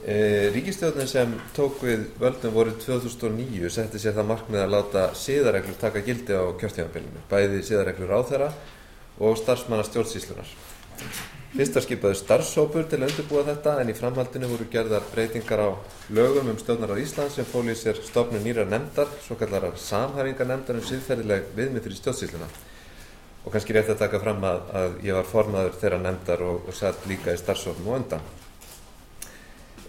Ríkistjóðin sem tók við völdum voru 2009 setti sér það markmið að láta siðareglur taka gildi á kjörtíðanbylunu, bæði siðareglur á þeirra og starfsmanna stjórnsýslunar. Fyrst var skipaður starfsópur til að undirbúa þetta en í framhaldinu voru gerðar breytingar á lögum um stjórnar á Ísland sem fóli sér stofnun nýra nefndar, svo kallar samhæfingar nefndar um síðferðileg viðmið fyrir stjórnsýsluna. Og kannski rétt að taka fram að, að ég var formaður þeirra nefndar og, og satt líka í starfsópum og undan.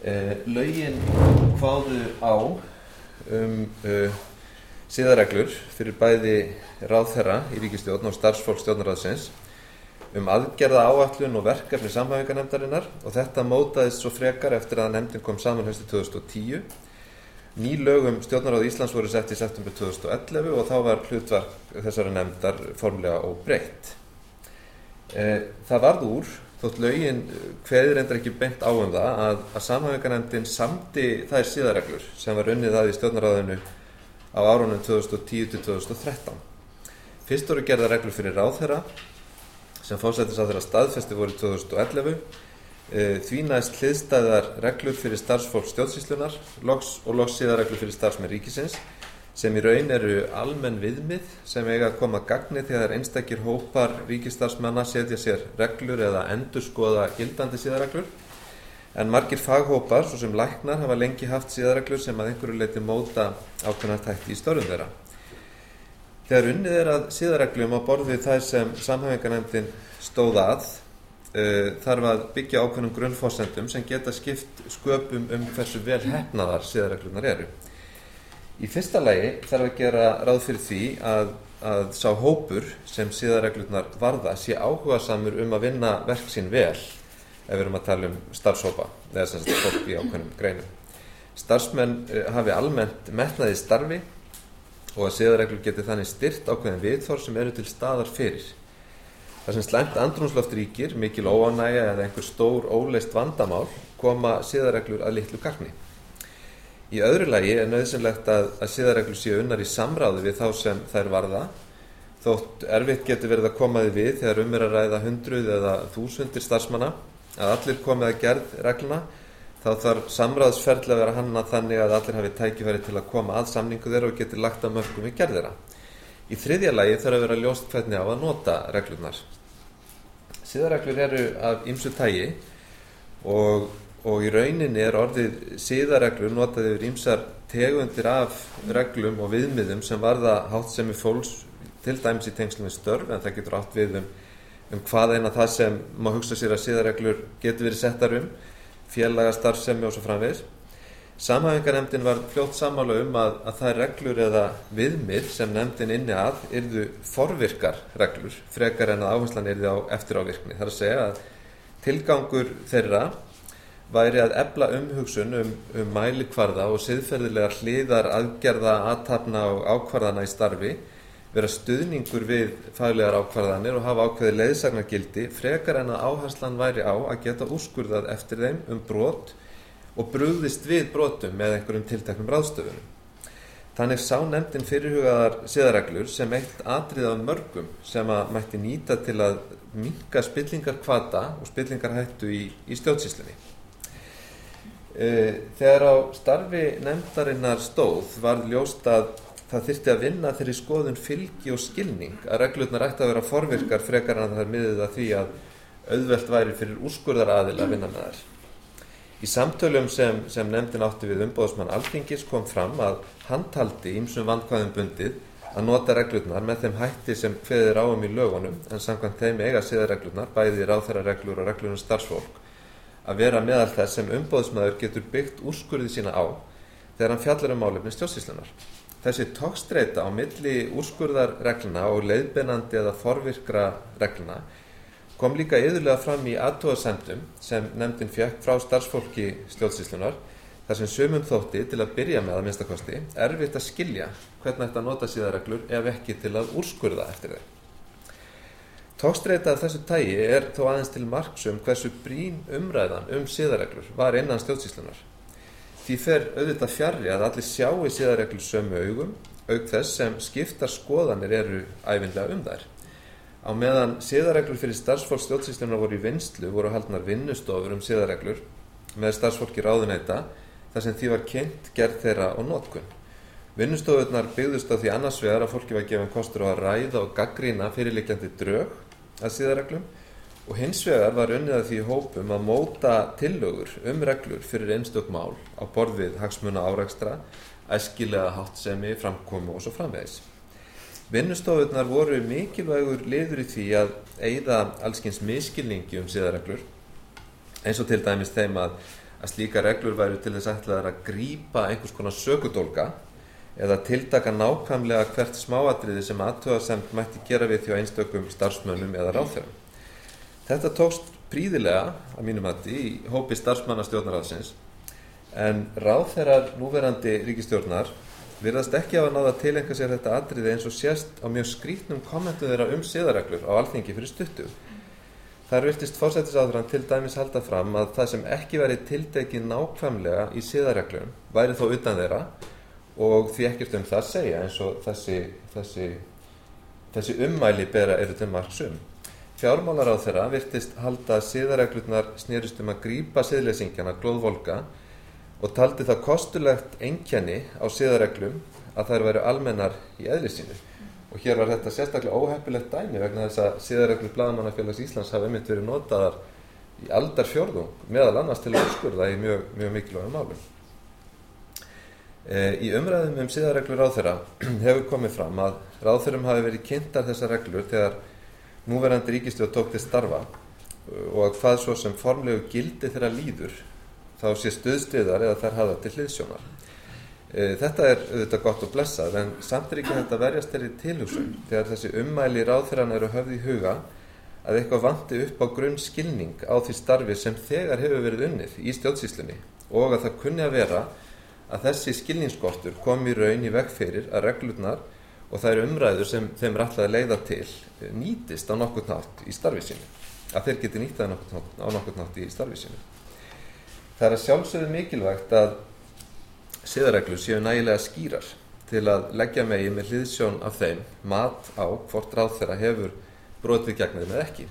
Eh, lögin hvaðu á um uh, síðareglur fyrir bæði ráðherra í ríkistjórn og starfsfólk stjórnaráðsins um aðgerða áallun og verkefni samhæfingarnemdarinnar og þetta mótaðist svo frekar eftir að nefndin kom saman höstu 2010. Ný lögum stjórnaráð Íslands voru sett í september 2011 og þá var hlutverk þessari nefndar formlega og breytt. Eh, það varð úr, þótt lögin hveðir endur ekki beint á um það, að, að samhæfingarnemdin samti þær síðareglur sem var unnið að í stjórnaráðinu á árunum 2010-2013. Fyrst voru gerða reglur fyrir ráðherra sem fórsættis á þeirra staðfesti voru 2011 því næst hliðstæðar reglur fyrir starfsfólk stjórnsýslunar loks, og loks síðar reglur fyrir starfsmenn ríkisins sem í raun eru almenn viðmið sem eiga að koma gagni þegar einstakir hópar ríkistarfsmanna setja sér reglur eða endur skoða gildandi síðarreglur en margir faghópar, svo sem læknar, hafa lengi haft síðarreglur sem að einhverju leiti móta ákveðnar tætti í störfum þeirra. Þegar unnið er að síðarreglum á borðið þær sem samhæfingarnefndin stóða að, uh, þarf að byggja ákveðnum grunnfósendum sem geta skipt sköpum um hversu vel hefnaðar síðarreglunar eru. Í fyrsta lagi þarf að gera ráð fyrir því að, að sá hópur sem síðarreglunar varða sé áhuga samur um að vinna verk sín vel ef við erum að tala um starfshópa eða sem sagt fólk í ákveðnum greinum. Starfsmenn uh, hafi almennt metnaði starfi og að siðareglur geti þannig styrt ákveðin viðþór sem eru til staðar fyrir. Það sem slæmt andrúnsloft ríkir, mikil óanægja eða einhver stór óleist vandamál koma siðareglur að litlu gagni. Í öðru lagi er nöðsynlegt að, að siðareglur séu unnar í samráði við þá sem þær varða þótt erfitt getur verið að koma því við þegar um er að ræða hundruð eða þúsundir starfsmanna að allir komið að gerð regluna þá þarf samráðsferðli að vera hanna þannig að allir hafi tækifæri til að koma að samningu þeirra og geti lagt að mörgum í gerð þeirra. Í þriðja lagi þarf að vera ljóst hvernig á að nota reglunar. Síðarreglur eru af ymsu tægi og, og í rauninni er orðið síðarreglur notað yfir ymsar tegundir af reglum og viðmiðum sem varða hátt sem er fólks til dæmis í tengslum við störf en það getur átt við um, um hvað eina það sem má hugsa sér að síðarreglur getur verið settar um félaga starfsemi og svo framvegis. Samhæfingarnemdin var fljótt samála um að, að það er reglur eða viðmið sem nemdin inni að yrðu forvirkar reglur frekar en að áherslan yrði á eftirávirkni. Það er að segja að tilgangur þeirra væri að ebla umhugsun um, um mælikvarða og siðferðilega hliðar aðgerða, aðtapna og ákvarðana í starfi vera stuðningur við faglegar ákvarðanir og hafa ákveði leiðsagnargildi frekar en að áherslan væri á að geta úrskurðað eftir þeim um brot og brúðist við brotum með einhverjum tilteknum ráðstöfunum. Þannig sá nefndin fyrirhugaðar siðareglur sem eitt atrið af mörgum sem að mætti nýta til að minka spillingar kvata og spillingar hættu í, í stjórnsíslinni. Þegar á starfi nefndarinnar stóð var ljóst að það þyrti að vinna þeirri skoðun fylgi og skilning að reglurnar ætti að vera forvirkar frekar en það er miðið að því að auðvelt væri fyrir úrskurðar aðil að vinna með þær. Í samtölum sem, sem nefndin átti við umbóðsmann Alþingis kom fram að hann taldi ímsum vandkvæðum bundið að nota reglurnar með þeim hætti sem hveðir áum í lögunum en samkvæmt þeim eiga síða reglurnar, bæði ráþæra reglur og reglur um starfsfólk, að vera meðal þess sem umbóðsmaður getur byggt úrskurði sína á þegar hann fjallar um málefni stjórnsíslunar. Þessi tókstreita á milli úrskurðarregluna og leiðbeinandi eða forvirkra regluna kom líka yðurlega fram í aðtóðasendum sem nefndin fjekk frá starfsfólki stjórnsíslunar þar sem sumum þótti til að byrja með að minnstakosti erfitt að skilja hvernig þetta nota síðarreglur ef ekki til að úrskurða eftir þeim. Tókstreita þessu tægi er þó aðeins til marksum hversu brín umræðan um síðarreglur var innan stjórnsíslunar því fer auðvitað fjarrri að allir sjáu síðarreglur sömu augum auk þess sem skiptar skoðanir eru æfinlega um þær. Á meðan síðarreglur fyrir starfsfólk stjórnsýslunar voru í vinslu voru haldnar vinnustofur um síðarreglur með starfsfólki ráðuneyta þar sem því var kynnt gerð þeirra og nótkunn. Vinnustofunar byggðust á því annars vegar að fólki var gefin kostur á að ræða og gaggrína fyrirlikjandi drög að síðareglum og hins vegar var unnið að því hópum að móta tillögur um reglur fyrir einstök mál á borðið hagsmuna áreikstra, æskilega háttsemi, framkomu og svo framvegis. Vinnustofunar voru mikilvægur liður í því að eigða allskins miskilningi um síðareglur eins og til dæmis þeim að, að slíka reglur væru til þess ætlaðar að grípa einhvers konar sökudólka eða tildaka nákvæmlega hvert smáatriði sem aðtöðasemt mætti gera við á einstökum starfsmönnum eða ráþjörum. Þetta tókst príðilega, að mínum hætti, í hópi starfsmanna stjórnaráðsins en ráþerar núverandi ríkistjórnar virðast ekki á að náða að tilengja sér þetta atriði eins og sérst á mjög skrítnum kommentu þeirra um siðareglur á alþingi fyrir stuttu. Þar virtist fórsættisáðurann til dæmis halda fram að það sem ekki væri tildekið nákvæmlega í siðareglum væri þó utan þeirra og því ekkert um það segja eins og þessi, þessi, þessi ummæli bera eru til margsum. Fjármálar á þeirra virtist halda að siðareglurnar snýrist um að grípa siðleysingjana glóðvolka og taldi það kostulegt enkenni á siðareglum að þær væri almennar í eðlisínu og hér var þetta sérstaklega óheppilegt dæmi vegna þess að síðarreglur Blagamannafélags Íslands hafa einmitt verið notaðar í aldar fjörðung meðal annars til úrskurða í mjög, mjög mikilvægum málum. E, í umræðum um síðarreglur ráþeira hefur komið fram að ráþeirum hafi verið kynntar þessar reglur þegar núverandi ríkistjóð tók til starfa og að hvað svo sem formlegu gildi þeirra líður þá sé stuðstriðar eða þær hafa til hliðsjónar. Eh, þetta er auðvitað gott og blessað en samt er ekki að verjast þeirri tilhugsun þegar þessi ummæli ráðþrann eru höfð í huga að eitthvað vanti upp á grunn skilning á því starfi sem þegar hefur verið unnið í stjórnsýslunni og að það kunni að vera að þessi skilningskortur kom í raun í vegferir að reglurnar og það eru umræður sem þeim er alltaf leiða til eh, nýtist á nokkur nátt í starfi sínu að þeir geti nýttað á nokkur nátt í starfi sínu. Það er að sjálfsögðu mikilvægt að siðareglur séu nægilega skýrar til að leggja megi með hliðsjón af þeim mat á hvort ráð þeirra hefur brotið gegn þeim eða ekki.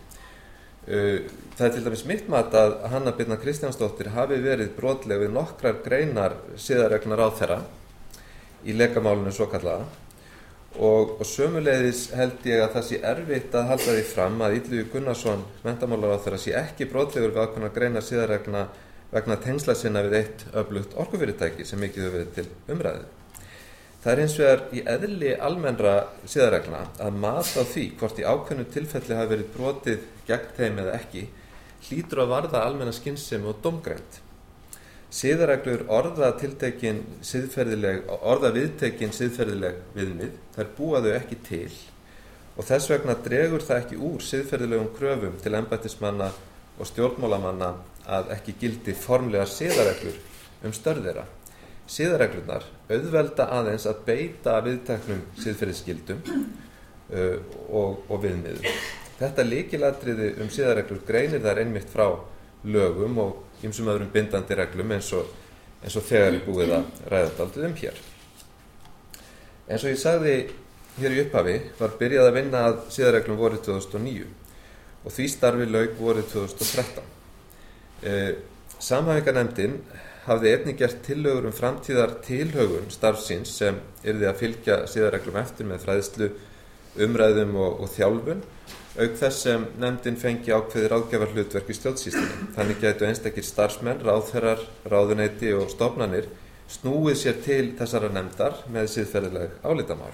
Uh, það er til dæmis mitt mat að Hanna Birna Kristjánsdóttir hafi verið brotleg við nokkrar greinar siðareglunar ráð þeirra í lekamálunum svo kallaða og, og sömulegðis held ég að það sé erfitt að halda því fram að Ylvi Gunnarsson, mentamálar á þeirra, sé ekki brotlegur við ákveðna greina siðaregluna vegna tengsla sinna við eitt öflugt orkufyrirtæki sem mikið hefur verið til umræðu. Það er eins er í eðli almennra síðaregluna að mat á því hvort í ákveðnu tilfelli hafi verið brotið gegn þeim eða ekki hlýtur að varða almenna skynsum og domgrænt. Síðareglur orða tiltekin siðferðileg, orða viðtekin siðferðileg viðmið, þær búaðu ekki til og þess vegna dregur það ekki úr siðferðilegum kröfum til embættismanna og stjórnmálamanna að ekki gildi formlega siðareglur um störðira. Siðareglurnar auðvelda aðeins að beita viðteknum siðferðisgildum uh, og, og viðmiðum. Þetta líkilatriði um siðareglur greinir þar einmitt frá lögum og ymsum öðrum bindandi reglum eins og, eins og þegar er búið að ræða aldrei um hér. Eins og ég sagði hér í upphafi var byrjað að vinna að siðareglum voruð 2009 og því starfi laug voruð 2013. Eh, Samhæfingarnemndin hafði einnig gert tillögur um framtíðar tilhaugun starfsins sem yrði að fylgja síðarreglum eftir með fræðslu, umræðum og, og þjálfun auk þess sem nefndin fengi ákveðir ágjafar hlutverk í stjórnsýstinni. Þannig getur einstakir starfsmenn, ráðherrar, ráðuneyti og stofnanir snúið sér til þessara nefndar með síðferðileg álítamál.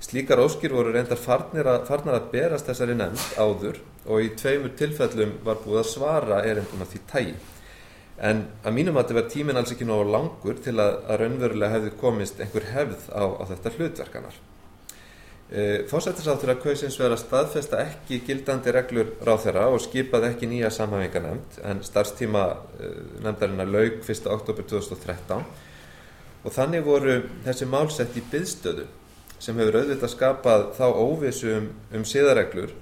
Slíkar óskir voru reyndar farnar að, farnar að berast þessari nefnd áður og í tveimur tilfellum var búið að svara erindum að því tægi. En að mínum að þetta verð tímin alls ekki nógu langur til að, að raunverulega hefði komist einhver hefð á, á þetta hlutverkanar. E, Fósættisáttur að kausins vera að staðfesta ekki gildandi reglur ráð þeirra og skipaði ekki nýja samhæfinganemnd en starfstíma e, nefndarinnar laug 1. oktober 2013 og þannig voru þessi málsett í byðstöðu sem hefur auðvitað skapað þá óvissu um, um siðareglur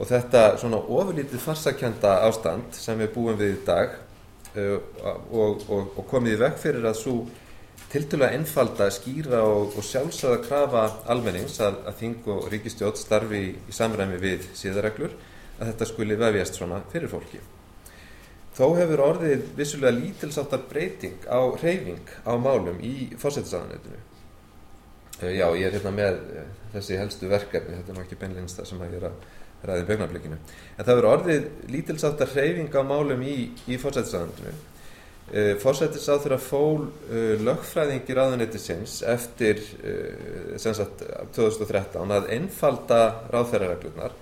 og þetta svona ofurlítið farsakjönda ástand sem við búum við í dag og, og, og komið í vekk fyrir að svo tiltölulega einfalda, skýra og, og sjálfsögða krafa almennings að, að þing og ríkistjótt starfi í, í samræmi við síðareglur að þetta skuli vefjast svona fyrir fólki. þó hefur orðið vissulega lítilsáttar breyting á reyfing á málum í fósættisaðanetinu já, ég er hérna með þessi helstu verkefni, þetta er náttúrulega ekki beinleins það sem að ég er að ræði bjögnarblikinu en það verður orðið lítilsáttar hreyfing á málum í, í fórsættisáðundinu uh, fórsættisáður að fól uh, lögfræðingi ráðuneytisins eftir uh, sagt 2013 að einfalda ráðferðarreglunar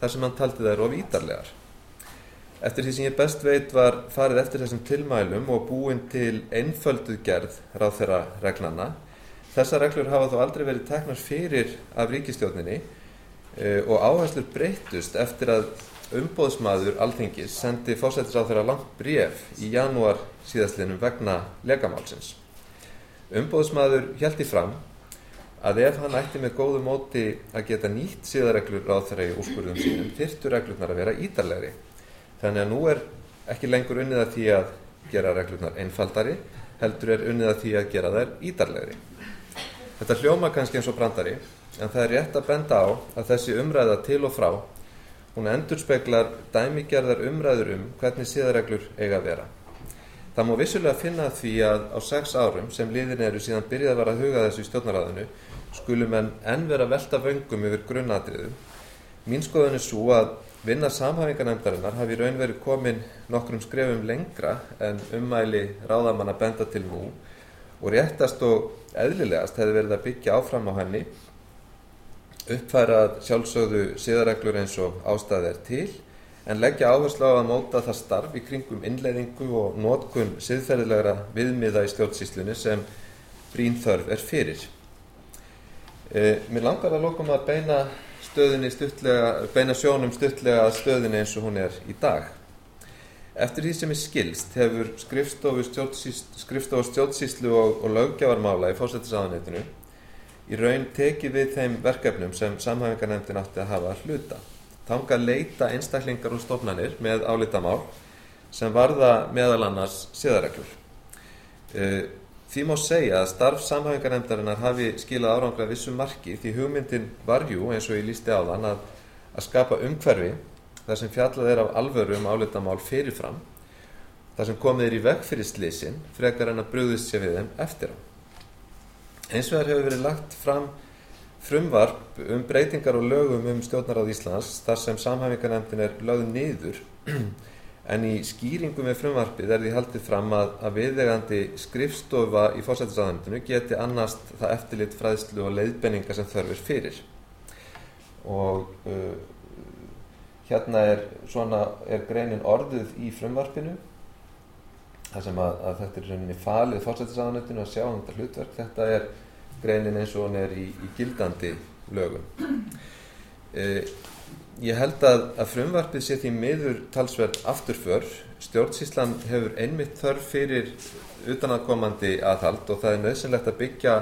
þar sem hann taldi þær of ídarlegar eftir því sem ég best veit var farið eftir þessum tilmælum og búin til einföldu gerð ráðferðarreglana þessar reglur hafa þó aldrei verið teknar fyrir af ríkistjóninni Eh, og áherslur breytust eftir að umbóðsmaður alþingis sendi fósættisáþurra langt bref í janúar síðastlinum vegna legamálsins. Umbóðsmaður í fram að ef hann ætti með góðu móti að geta nýtt síðareglur ráð þeirra í úrskurðum sínum þyrtu reglurnar að vera ídarlegri. Þannig að nú er ekki lengur unnið að því að gera reglurnar einfaldari, heldur er unnið að því að gera þær ídarlegri. Þetta hljóma kannski eins og brandari en það er rétt að benda á að þessi umræða til og frá hún endur speklar dæmigerðar umræður um hvernig síðareglur eiga að vera. Það má vissulega finna því að á sex árum sem liðin eru síðan byrjað var að huga þessu í stjórnaræðinu skulum en enn vera velta vöngum yfir grunnatriðum. Mín skoðun er svo að vinna samhæfingarnefndarinnar hafi raun verið komin nokkrum skrefum lengra en ummæli ráðamann að benda til nú og réttast og eðlilegast hefði verið að byggja áfram á henni uppfærað sjálfsögðu siðareglur eins og ástæði er til en leggja áherslu á að móta það starf í kringum innleiðingu og nótkun siðferðilegra viðmiða í stjórnsýslunni sem brín þörf er fyrir. E, mér langar að lókum að beina, beina sjónum stuttlega að stöðinni eins og hún er í dag. Eftir því sem er skilst hefur skrifstofu stjórnsýslu og, og löggjafarmála í fósættisáðanetinu í raun tekið við þeim verkefnum sem samhæfingarnefndin átti að hafa hluta. Þánga leita einstaklingar og stofnanir með álitamál sem varða meðal annars siðareglur. E, því má segja að starf samhæfingarnefndarinnar hafi skilað árangra vissum marki því hugmyndin varjú eins og ég lísti á þann að, að skapa umhverfi þar sem fjallað er af alvöru um álitamál fyrirfram þar sem komið er í veg fyrir slisin frekar en að brúðist sér við þeim eftir á. Eins og þar hefur verið lagt fram frumvarp um breytingar og lögum um stjórnaráð Íslands þar sem samhæfingarnefndin er lögð niður. En í skýringum með frumvarpið er því haldið fram að, að viðegandi skrifstofa í fórsættisáðanendinu geti annast það eftirlit fræðslu og leiðbenninga sem þörfur fyrir. Og uh, hérna er, svona, er greinin orðuð í frumvarpinu þar sem að, að þetta er rauninni falið fórsættisáðanendinu að sjá um þetta hlutverk þetta er greinin eins og hún er í, í gildandi lögum. Eh, ég held að, að frumvarpið sé því miður talsverð afturför. Stjórnsíslan hefur einmitt þörf fyrir utanakomandi aðhald og það er nöðsynlegt að byggja,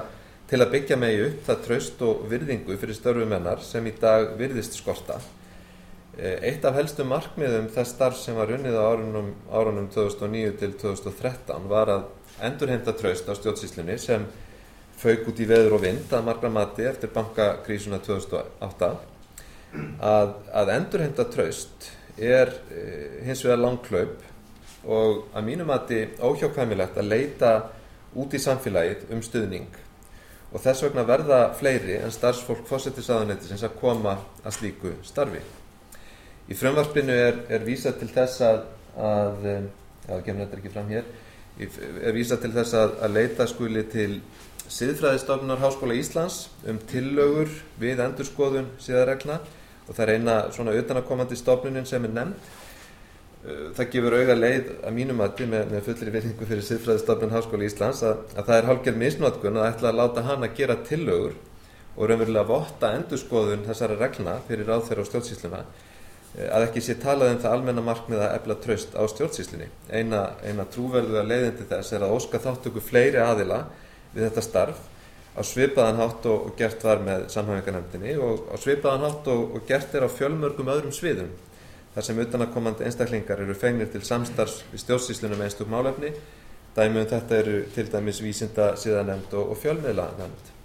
til að byggja megi upp það traust og virðingu fyrir störfumennar sem í dag virðist skorta. Eh, eitt af helstu markmiðum þess starf sem var unnið á árunum, árunum 2009 til 2013 var að endurheinta traust á stjórnsíslunni sem fauk út í veður og vind að margra mati eftir bankakrísuna 2008 að, að endurhenda traust er e, hins vegar langklaup og að mínu mati óhjákvæmilegt að leita út í samfélagið um stuðning og þess vegna verða fleiri en starfsfólk fósettisaðunetisins að koma að slíku starfi. Í frumvarpinu er, er vísað til þess að, að já, það kemur þetta ekki fram hér, er vísað til þess að, að leita skuli til Siðfræðistofnunar Háskóla Íslands um tillögur við endurskoðun síðarregna og það er eina svona utanakomandi stofnunin sem er nefnd. Uh, það gefur auga leið að mínum aðti með, með fullri virðingu fyrir Siðfræðistofnun Háskóla Íslands að, að það er hálfgerð misnótkun að ætla að láta hann að gera tillögur og raunverulega votta endurskoðun þessara reglna fyrir ráðferð og stjórnsýsluna uh, að ekki sé talað um það almenna markmið að efla traust á stjórnsýslunni. Eina, eina trúverðuga leiðindi þess er að óska þáttöku fleiri aðila við þetta starf á svipaðan hátt og, og gert var með samhæfingarnefndinni og á svipaðan hátt og, og gert er á fjölmörgum öðrum sviðum þar sem utanakomandi einstaklingar eru fengnir til samstarfs við stjórnsýslunum einstug málefni. Dæmi um þetta eru til dæmis vísinda síðanemnd og, og fjölmiðla nefnd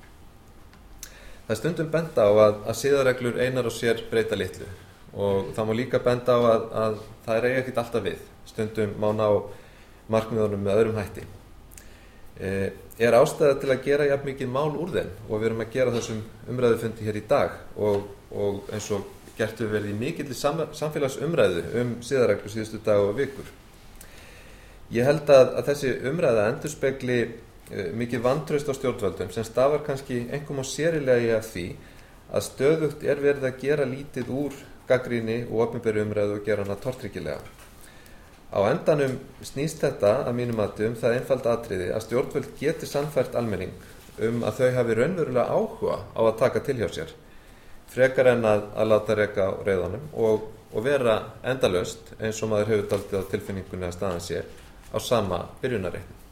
það er stundum benda á að, að síðareglur einar og sér breyta litlu og það má líka benda á að, að það er eiga ekkert alltaf við. Stundum má ná markmiðunum með öðrum hætti. Er ástæða til að gera jafn mikið mál úr þeim? Og við erum að gera þessum umræðufundi hér í dag. Og, og eins og gert við verið í mikill samfélagsumræðu um síðaræklu síðustu dag og vikur. Ég held að, að þessi umræða endur spekli uh, mikið vantraust á stjórnvöldum sem stafar kannski einhverjum á sérilega af því að stöðugt er verið að gera lítið úr gaggríni og opnibæri umræðu og gera hana tortryggilega á endanum snýst þetta að mínum mati um það einfald atriði að stjórnvöld geti samfært almenning um að þau hafi raunverulega áhuga á að taka til hjá sér frekar en að, að láta reyka á reyðanum og, og vera endalöst eins og maður hefur daldið á tilfinningunni að staðan sé á sama byrjunarreikn